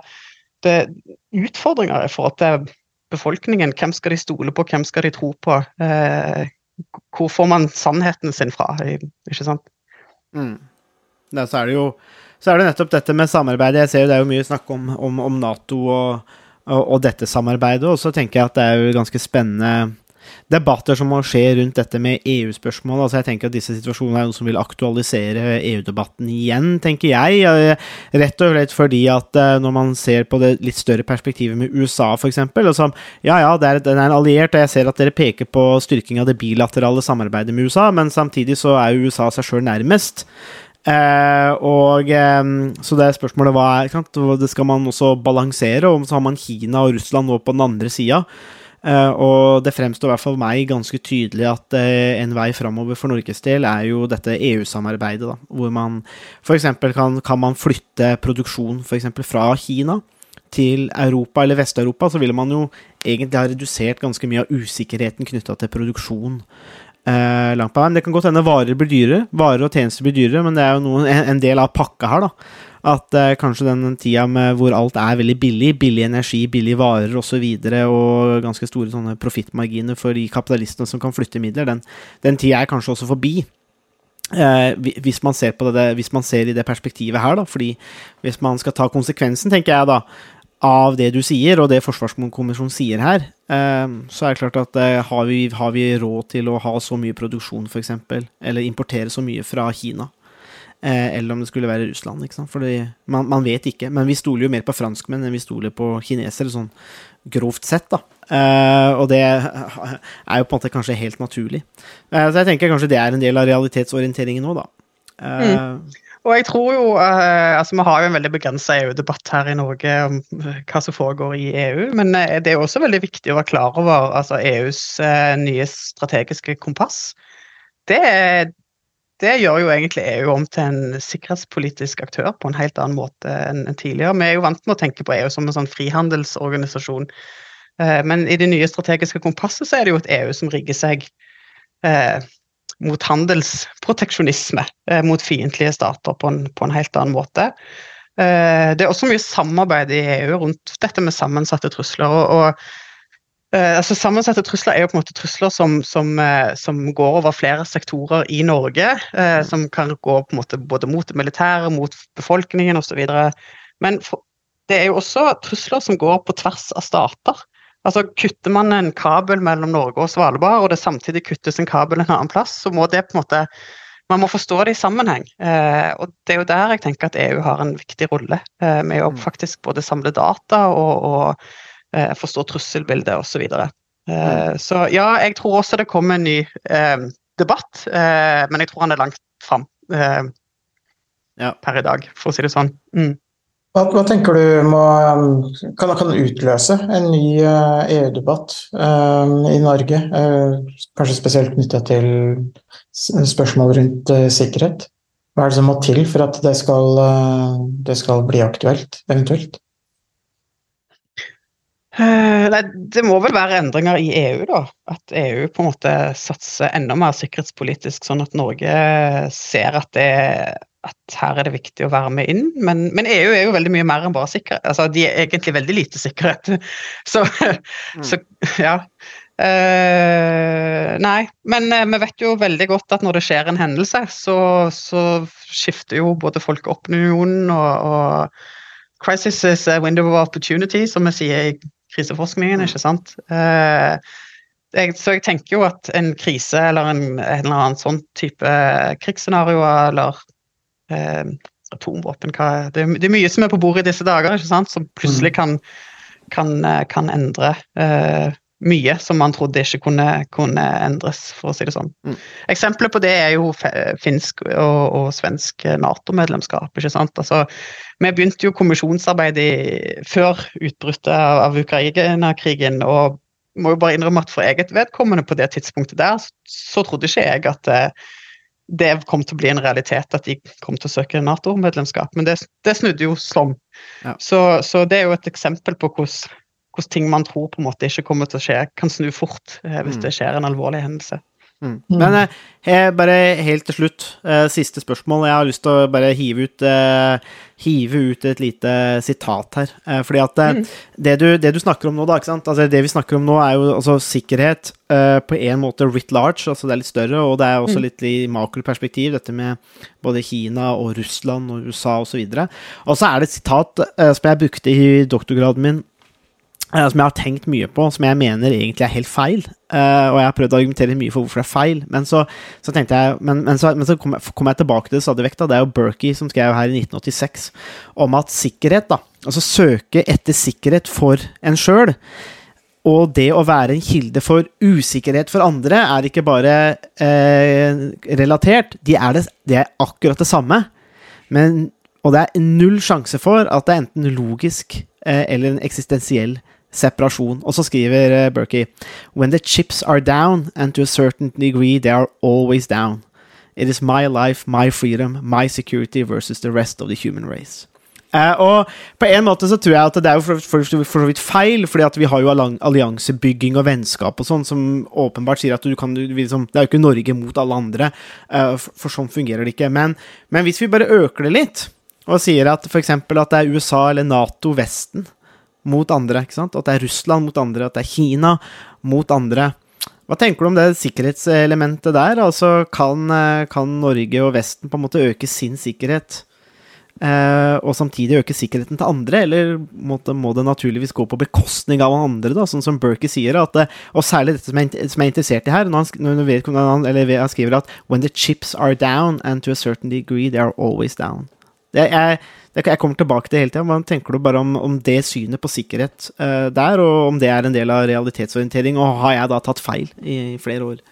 det, utfordringer i forhold til befolkningen. Hvem skal de stole på, hvem skal de tro på? Eh, hvor får man sannheten sin fra? Ikke sant? Mm. Ja, så er det jo så er det nettopp dette med samarbeidet. Jeg ser jo det er jo mye snakk om, om, om Nato og, og, og dette samarbeidet, og så tenker jeg at det er jo ganske spennende debatter som må skje rundt dette med EU-spørsmål. Altså jeg tenker at Disse situasjonene er noe som vil aktualisere EU-debatten igjen, tenker jeg. Eh, Rett og slett fordi at eh, når man ser på det litt større perspektivet med USA, f.eks. Altså, ja, ja, den er en alliert, og jeg ser at dere peker på styrking av det bilaterale samarbeidet med USA, men samtidig så er jo USA seg sjøl nærmest. Eh, og eh, Så det er spørsmålet hva er. Det skal man også balansere, og så har man Kina og Russland nå på den andre sida. Uh, og det fremstår i hvert fall meg ganske tydelig at uh, en vei framover for Norges del er jo dette EU-samarbeidet, da, hvor man f.eks. Kan, kan man flytte produksjon for eksempel fra Kina til Europa eller Vest-Europa, så ville man jo egentlig ha redusert ganske mye av usikkerheten knytta til produksjon. Uh, langt på veien. Det kan godt hende varer blir dyrere, varer og tjenester blir dyrere, men det er jo noen, en, en del av pakka her, da at eh, kanskje den tida med hvor alt er veldig billig, billig energi, billige varer osv., og, så videre, og ganske store sånne profittmarginer for de kapitalistene som kan flytte midler, den, den tida er kanskje også forbi. Eh, hvis, man ser på det, hvis man ser i det perspektivet her, da. Fordi hvis man skal ta konsekvensen, tenker jeg da, av det du sier, og det Forsvarskommisjonen sier her, eh, så er det klart at eh, har, vi, har vi råd til å ha så mye produksjon, f.eks., eller importere så mye fra Kina? Eh, eller om det skulle være Russland. ikke sant? Fordi man, man vet ikke. Men vi stoler jo mer på franskmenn enn vi stoler på kinesere, sånn grovt sett. da. Eh, og det er jo på en måte kanskje helt naturlig. Eh, så jeg tenker kanskje det er en del av realitetsorienteringen nå, da. Mm. Og jeg tror jo uh, altså Vi har jo en veldig begrensa EU-debatt her i Norge om hva som foregår i EU, men det er jo også veldig viktig å være klar over altså EUs uh, nye strategiske kompass. Det, det gjør jo egentlig EU om til en sikkerhetspolitisk aktør på en helt annen måte enn tidligere. Vi er jo vant med å tenke på EU som en sånn frihandelsorganisasjon, eh, men i det nye strategiske kompasset så er det jo et EU som rigger seg eh, mot handelsproteksjonisme, eh, mot fiendtlige stater på en, på en helt annen måte. Det er også mye samarbeid i EU rundt dette med sammensatte trusler. og, og eh, altså Sammensatte trusler er jo på en måte trusler som, som, uh, som går over flere sektorer i Norge. Uh, som kan gå på en måte både mot det militære, mot befolkningen osv. Men for, det er jo også trusler som går på tvers av stater. Altså Kutter man en kabel mellom Norge og Svalbard, og det samtidig kuttes en kabel en annen plass, så må det på en måte man må forstå det i sammenheng. Eh, og Det er jo der jeg tenker at EU har en viktig rolle, eh, med å faktisk både samle data og, og eh, forstå trusselbildet osv. Eh, så ja, jeg tror også det kommer en ny eh, debatt, eh, men jeg tror han er langt fram eh, Ja. per i dag, for å si det sånn. Mm. Hva, hva tenker du må, kan, kan utløse en ny eh, EU-debatt eh, i Norge? eh, kanskje spesielt knytta til spørsmål rundt eh, sikkerhet? Hva er det som må til for at det skal, eh, det skal bli aktuelt, eventuelt? Nei, det må vel være endringer i EU, da. At EU på en måte satser enda mer sikkerhetspolitisk, sånn at Norge ser at, det, at her er det viktig å være med inn. Men, men EU er jo veldig mye mer enn bare sikkerhet. Altså, de er egentlig veldig lite sikkerhet. Så, så ja. Uh, nei, men uh, vi vet jo veldig godt at når det skjer en hendelse, så, så skifter jo både folkeopinionen og, og Crisis is a window of opportunity, som vi sier i kriseforskningen, ikke sant. Eh, jeg, så jeg tenker jo at en krise eller en, en eller annen sånn type krigsscenario eller eh, atomvåpen hva, det, er- det er mye som er på bordet i disse dager, ikke sant, som plutselig kan, kan, eh, kan endre eh, mye som man trodde ikke kunne, kunne endres, for å si det sånn. Mm. Eksempler på det er jo finsk og, og svensk Nato-medlemskap. ikke sant? Altså, vi begynte jo kommisjonsarbeidet før utbruddet av, av Ukraina-krigen, og må jo bare innrømme at for eget vedkommende på det tidspunktet der, så trodde ikke jeg at eh, det kom til å bli en realitet at de kom til å søke Nato-medlemskap, men det, det snudde jo slom. Ja. Så, så det er jo et eksempel på hvordan, hvordan ting man tror på en måte ikke kommer til å skje, kan snu fort eh, hvis Mm. det skjer en alvorlig hendelse. Mm. Men eh, bare helt til slutt, eh, siste spørsmål. Jeg har lyst til å bare hive ut, eh, hive ut et lite sitat her. Eh, fordi at eh, det, du, det du snakker om nå, da, ikke sant? Altså, det vi snakker om nå, er jo altså, sikkerhet eh, på en måte writ large, altså det er litt større, og det er også litt i makroperspektiv, dette med både Kina og Russland og USA osv. Og, så videre. og så er det et sitat eh, som jeg brukte i doktorgraden min, eh, som jeg har tenkt mye på, som jeg mener egentlig er helt feil. Eh, og jeg har prøvd å argumentere mye for hvorfor det er feil, men så, så tenkte jeg Men, men så, men så kom, jeg, kom jeg tilbake til det stadig vekk. da, Det er jo Berkey som skrev her i 1986 om at sikkerhet, da, altså søke etter sikkerhet for en sjøl, og det å være en kilde for usikkerhet for andre, er ikke bare eh, relatert, de er det, de er akkurat det samme. Men, og det er null sjanse for at det er enten logisk eh, eller en eksistensiell separasjon. Og så skriver eh, Berkey When the chips are down, and to a certain degree they are always down. It is my life, my freedom, my security versus the rest of the human race. Eh, og på en måte så tror jeg at det er jo for, for, for så vidt feil, fordi at vi har jo alliansebygging og vennskap og sånn, som åpenbart sier at du kan du, liksom, Det er jo ikke Norge mot alle andre, eh, for, for sånn fungerer det ikke. Men, men hvis vi bare øker det litt, og sier at f.eks. at det er USA eller Nato, Vesten, mot andre, ikke sant? at det er Russland mot andre, at det er Kina mot andre, Hva tenker du om det sikkerhetselementet der? Altså, kan, eh, kan Norge og Vesten på en måte øke sin sikkerhet, eh, og samtidig øke sikkerheten til andre, eller må det, må det naturligvis gå på bekostning av andre, da, sånn som Berkey sier, det- og særlig dette som jeg, som jeg er interessert i her, når han, når vet, når han, skriver at when the chips are down, and to a certain degree they are always down. Det er, jeg kommer tilbake til det hele tida. Hva tenker du bare om, om det synet på sikkerhet uh, der, og om det er en del av realitetsorientering, og har jeg da tatt feil i, flere år?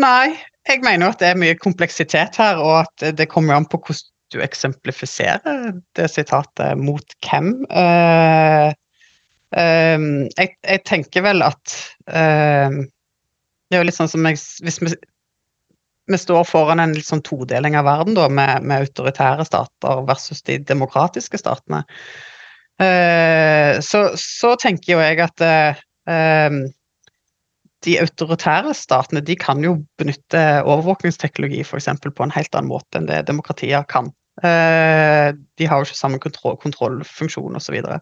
Nei, jeg mener jo at det er mye kompleksitet her, og at det kommer an på hvordan du eksemplifiserer det sitatet mot hvem. Uh, eh, jeg, jeg tenker vel at uh, Det er jo litt sånn som jeg, hvis vi, vi står foran en litt sånn todeling av verden da, med, med autoritære stater versus de demokratiske statene, eh, så, så tenker jo jeg at eh, eh, de autoritære statene de kan jo benytte overvåkningsteknologi for eksempel, på en helt annen måte enn det demokratier kan. Eh, de har jo ikke samme kontroll, kontrollfunksjon osv. Så, videre.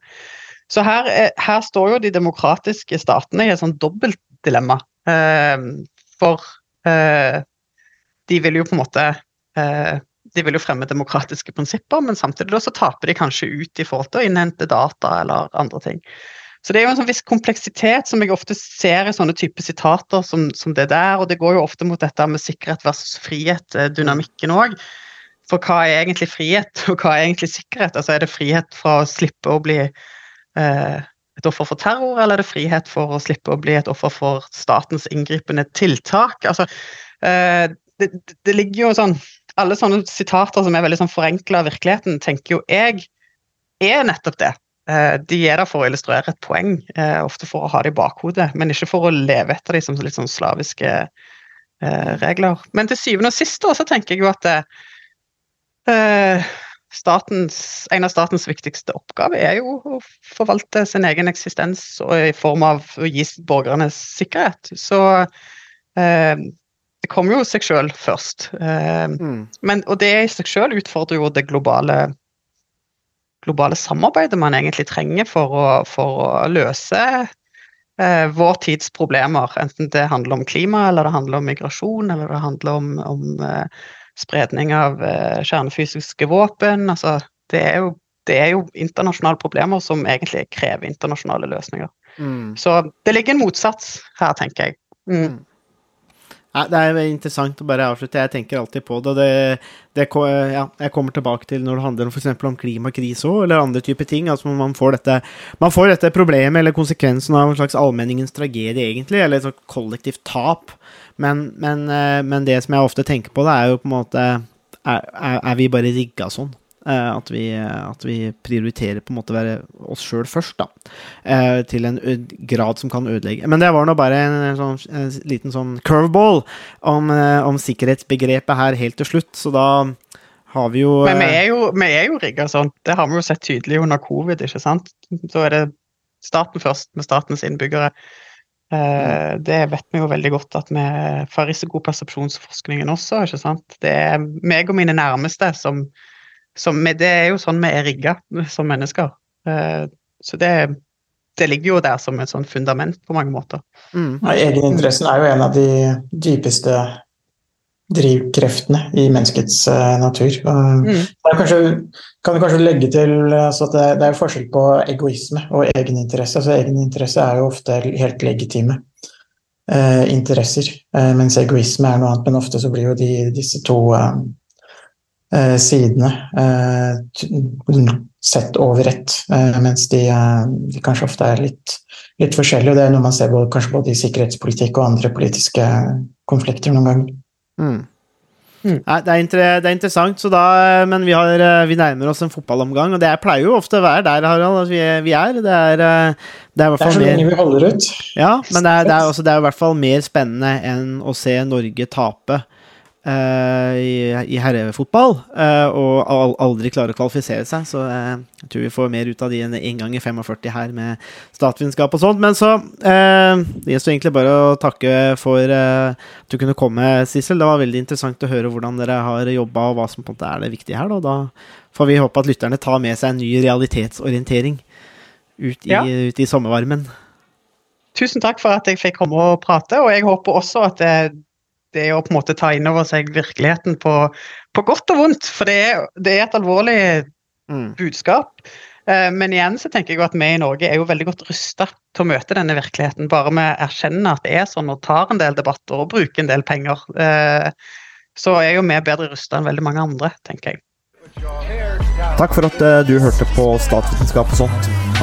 så her, er- her står jo de demokratiske statene i et sånn dobbeltdilemma. Eh, for eh, de vil jo på en måte eh, de vil jo fremme demokratiske prinsipper, men samtidig så taper de kanskje ut i forhold til å innhente data eller andre ting. Så det er jo en sånn viss kompleksitet som jeg ofte ser i sånne type sitater som, som det der, og det går jo ofte mot dette med sikkerhet versus frihet, eh, dynamikken òg. For hva er egentlig frihet, og hva er egentlig sikkerhet? Altså Er det frihet fra å slippe å bli eh, et offer for terror, eller er det frihet for å slippe å bli et offer for statens inngripende tiltak? Altså, eh, det, det- ligger jo sånn Alle sånne sitater som er veldig sånn forenkla av virkeligheten, tenker jo jeg er nettopp det. Eh, De er der for å illustrere et poeng, eh, ofte for å ha det i bakhodet, men ikke for å leve etter de som litt sånn slaviske eh, regler. Men til syvende og sist så tenker jeg jo at eh, statens, en av statens viktigste oppgaver er jo å forvalte sin egen eksistens og i form av å gi borgerne sikkerhet. Så det kommer jo seg sjøl først. Eh, Mm. men, og det i seg sjøl utfordrer jo det globale globale samarbeidet man egentlig trenger for å, for å løse eh, vår tids problemer. Enten det handler om klima, eller det handler om migrasjon, eller det handler om, om eh, spredning av eh, kjernefysiske våpen. Altså, det, er jo, det er jo internasjonale problemer som egentlig krever internasjonale løsninger. Mm. Så det ligger en motsats her, tenker jeg. Mm. Nei, det er interessant å bare avslutte. Jeg tenker alltid på det. det, det ja, jeg kommer tilbake til når det handler om, eksempel om klimakrise òg, eller andre typer ting. altså Man får dette man får dette problemet eller konsekvensen av en slags allmenningens tragedie, egentlig, eller et kollektivt tap. Men, men, eh, men det som jeg ofte tenker på, det er jo på en måte er, er vi bare rigga sånn? Eh, At vi, at vi prioriterer på en måte oss sjøl først, da. Eh, Til en grad som kan ødelegge. Men det var nå bare en, sånn, en liten sånn curveball om, eh, om sikkerhetsbegrepet her helt til slutt, så da har vi jo Men vi er jo, vi er jo rigga sånn. Det har vi jo sett tydelig under covid. ikke sant? Så er det staten først, med statens innbyggere. Eh, Det vet vi jo veldig godt at vi fra risikopersepsjonsforskningen også. ikke sant? Det er meg og mine nærmeste som, som vi- Det er jo sånn vi er rigga som mennesker. Eh, Så det, det ligger jo der som et sånn fundament på mange måter. mm, Ja, Egeninteressen er jo en av de dypeste drivkreftene i menneskets eh, natur. Mm. det kanskje, kan du kanskje legge til altså at det, det er forskjell på egoisme og egeninteresse. Altså, egeninteresse er jo ofte helt legitime eh, interesser, eh, mens egoisme er noe annet. Men ofte så blir jo de, disse to eh, sidene eh, sett over ett, eh, mens de, eh, de kanskje ofte er litt, litt forskjellige. og Det er noe man ser både, kanskje både i sikkerhetspolitikk og andre politiske konflikter noen ganger. mm. Mm. Nei, det, er inter det er interessant, så da, men vi, har, eh, vi nærmer oss en fotballomgang, og det er- pleier jo ofte å være der, Harald, at vi, vi er. Det er, eh, det er Det er så mer lenge vi holder ut. Ja, men det er, det, er også, det er i hvert fall mer spennende enn å se Norge tape eh, i, i herrefotball eh, og aldri klarer å kvalifisere seg. Så eh, jeg tror vi får mer ut av de enn en gang i 45 her med statsvitenskap og sånt. Men så eh, Det gjenstår egentlig bare å takke for eh, at du kunne komme, Sissel. Det var veldig interessant å høre hvordan dere har jobba, og hva som på en måte er det viktige her. Da, da får vi håpe at lytterne tar med seg en ny realitetsorientering ut i, Ja. ut i sommervarmen. tusen takk for at jeg fikk komme og prate, og jeg håper også at det, det er å på en måte ta inn over seg virkeligheten på, på godt og vondt. For det er, det er et alvorlig Mm. budskap. Eh, Men igjen så tenker jeg at vi i Norge er jo veldig godt rusta til å møte denne virkeligheten. Bare vi erkjenner at det er sånn og tar en del debatter og bruker en del penger. eh, Så er jo vi bedre rusta enn veldig mange andre, tenker jeg. Takk for at eh, du hørte på Statsvitenskap og sånt.